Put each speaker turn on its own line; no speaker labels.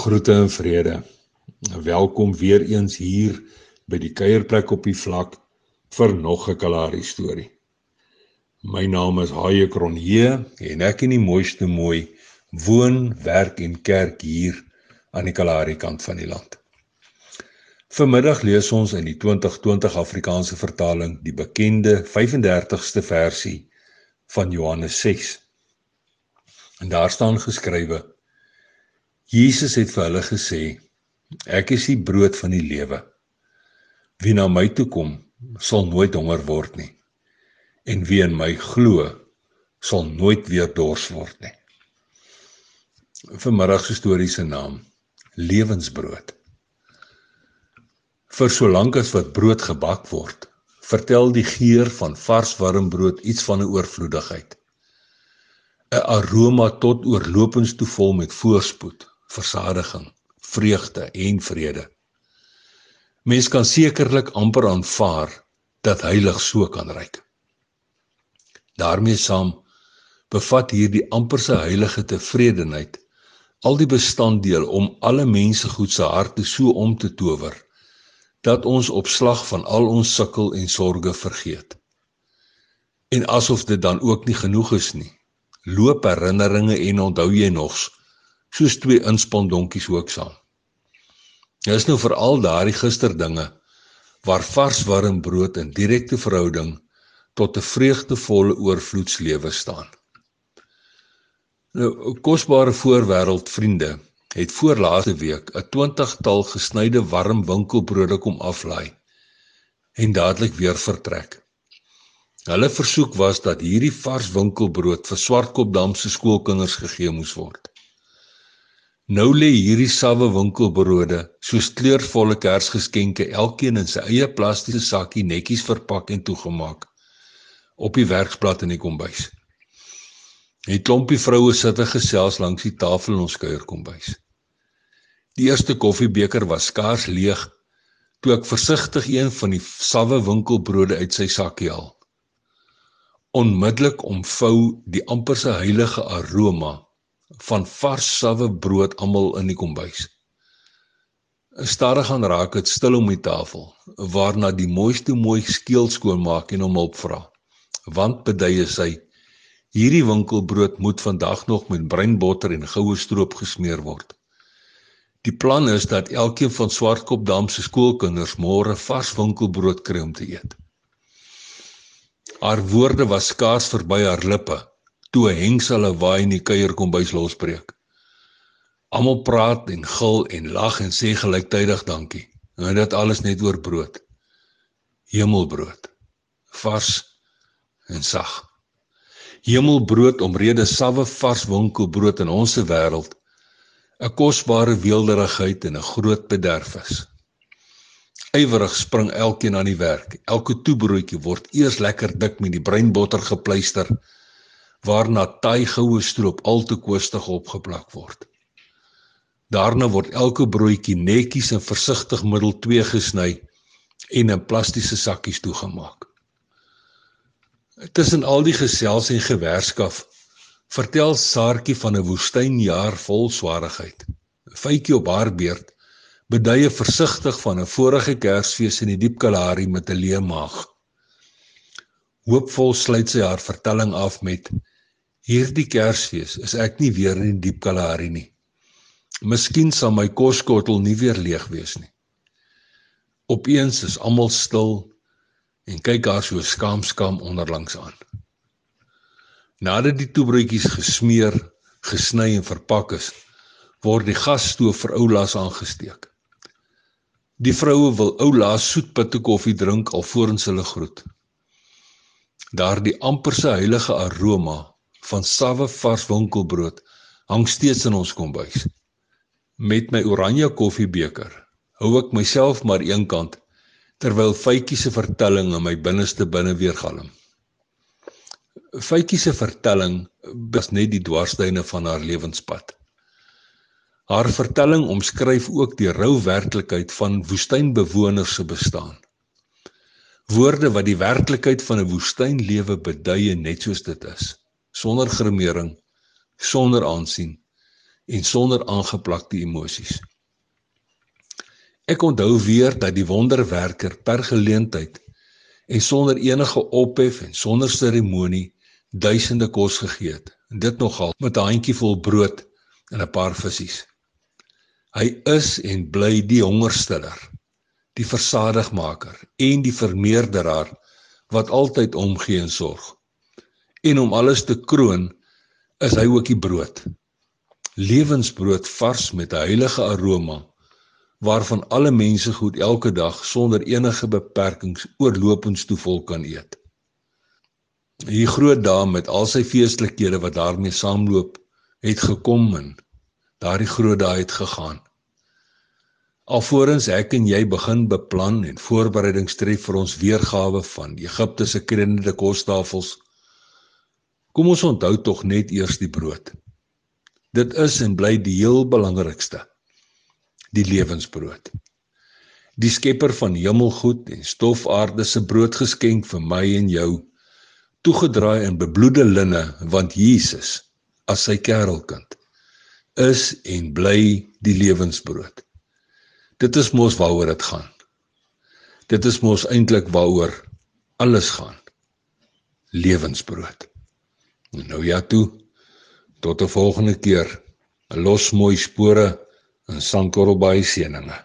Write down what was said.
Groete en vrede. Welkom weer eens hier by die kuierplek op die vlak vir nog 'n Kalahari storie. My naam is Haie Kronje en ek in die mooiste mooi woon, werk en kerk hier aan die Kalahari kant van die land. Vanmiddag lees ons in die 2020 Afrikaanse vertaling die bekende 35ste versie van Johannes 6. En daar staan geskrywe Jesus het vir hulle gesê: Ek is die brood van die lewe. Wie na my toe kom, sal nooit honger word nie. En wie in my glo, sal nooit weer dors word nie. Vanmiddag se storie se naam: Lewensbrood. Vir solank as wat brood gebak word, vertel die geur van vars warm brood iets van 'n oorvloedigheid. 'n Aroma tot oorlopends toe vol met voorspoed versadiging, vreugde en vrede. Mens kan sekerlik amper aanvaar dat heilig so kan reik. daarmee saam bevat hierdie amperse heilige tevredenheid al die bestanddeel om alle mense goed se harte so om te tower dat ons op slag van al ons sukkel en sorges vergeet. En asof dit dan ook nie genoeg is nie, loop herinneringe en onthou jy nogs soos twee inspandonkies ook saam. Dit is nou veral daardie gisterdinge waar vars warm brood in direkte verhouding tot 'n vreugdevolle oorvloedslewe staan. Nou kosbare voorwêreld vriende het voor laaste week 'n 20-tal gesnyde warm winkelbrode kom aflaai en dadelik weer vertrek. Hulle versoek was dat hierdie vars winkelbrood vir Swartkopdam se skoolkinders gegee moes word. Nou lê hierdie sawwe winkelbrode, soos kleurvolle kersgeskenke, elkeen in sy eie plastiese sakkie netjies verpak en toegemaak op die werksblad in die kombuis. 'n Klompie vroue sit gesels langs die tafel in ons kuierkombuis. Die eerste koffiebeker was skaars leeg toe ek versigtig een van die sawwe winkelbrode uit sy sakkie haal. Onmiddellik omvou die amperse heilige aroma van vars sawwe brood almal in die kombuis. Stadig gaan raak dit stil om die tafel, waarna die mooiste mooi skeel skoonmaak en hom hulp vra. Want beduie sy, hierdie winkelbrood moet vandag nog met breinbotter en goue stroop gesmeer word. Die plan is dat elkeen van Swartkopdam se skoolkinders môre vars winkelbrood kry om te eet. Haar woorde was skaars verby haar lippe toe hengsel en waai in die kuier kom bys losbreek. Almal praat en gil en lag en sê gelyktydig dankie. En dit alles net oor brood. Hemelbrood. Vars en sag. Hemelbrood omrede sawwe vars winkelbrood in ons wêreld 'n kosbare weelderigheid en 'n groot bederf is. Ywerig spring elkeen aan die werk. Elke toebroodjie word eers lekker dik met die breinbotter gepleister waarna taai goue stroop al te koostig opgeplak word. Daarna word elke broodjie netjies en versigtig middel 2 gesny en in plastiese sakkies toegemaak. Tussen al die gesels en gewerskaf vertel Saartjie van 'n woestynjaar vol swaarigheid. Fytjie op haar beurt beduie versigtig van 'n vorige Kersfees in die diep Kalahari met 'n leë maag. Hoopvol sluit sy haar vertelling af met Hierdie Kersfees is ek nie weer in die diep Kalahari nie. Miskien sal my koskottel nie weer leeg wees nie. Opeens is almal stil en kyk haar so skaamskaam onderlangs aan. Nadat die toebroodjies gesmeer, gesny en verpak is, word die gasstoof vir Oulaas aangesteek. Die vroue wil Oulaas soetpitte koffie drink alvorens hulle groet. Daardie amperse heilige aroma van sawwe vars winkelbrood hang steeds in ons kombuis. Met my oranje koffiebeker hou ek myself maar eenkant terwyl Faitjie se vertelling in my binneste binne weer galm. Faitjie se vertelling is net die dwarsduine van haar lewenspad. Haar vertelling omskryf ook die rou werklikheid van woestynbewoners se bestaan. Woorde wat die werklikheid van 'n woestynlewe beduie net soos dit is sonder grimering, sonder aansien en sonder aangeplakte emosies. Ek onthou weer dat die wonderwerker per geleentheid en sonder enige ophef en sonder seremonie duisende kos gegee het. Dit nogal met 'n handjievol brood en 'n paar visse. Hy is en bly die hongerstiller, die versadigmaker en die vermeerderaar wat altyd omgee en sorg. En om alles te kroon, is hy ook die brood. Lewensbrood vars met 'n heilige aroma waarvan alle mense goed elke dag sonder enige beperkings oorlopends toe vol kan eet. Die groot dame met al sy feestelikhede wat daarmee saamloop, het gekom en daardie groot dae het gegaan. Alvorens ek en jy begin beplan en voorbereidings tref vir ons weergawe van Egipte se krennende kostafels, kom ons onthou tog net eers die brood. Dit is en bly die heel belangrikste. Die lewensbrood. Die skepper van hemelgoed en stofaarde se brood geskenk vir my en jou toegedraai in bebloede linne want Jesus as sy kerelkind is en bly die lewensbrood. Dit is mos waaroor dit gaan. Dit is mos eintlik waaroor alles gaan. Lewensbrood. Nou ja toe. Tot 'n volgende keer. Los mooi spore in Sankorrelbaai seëninge.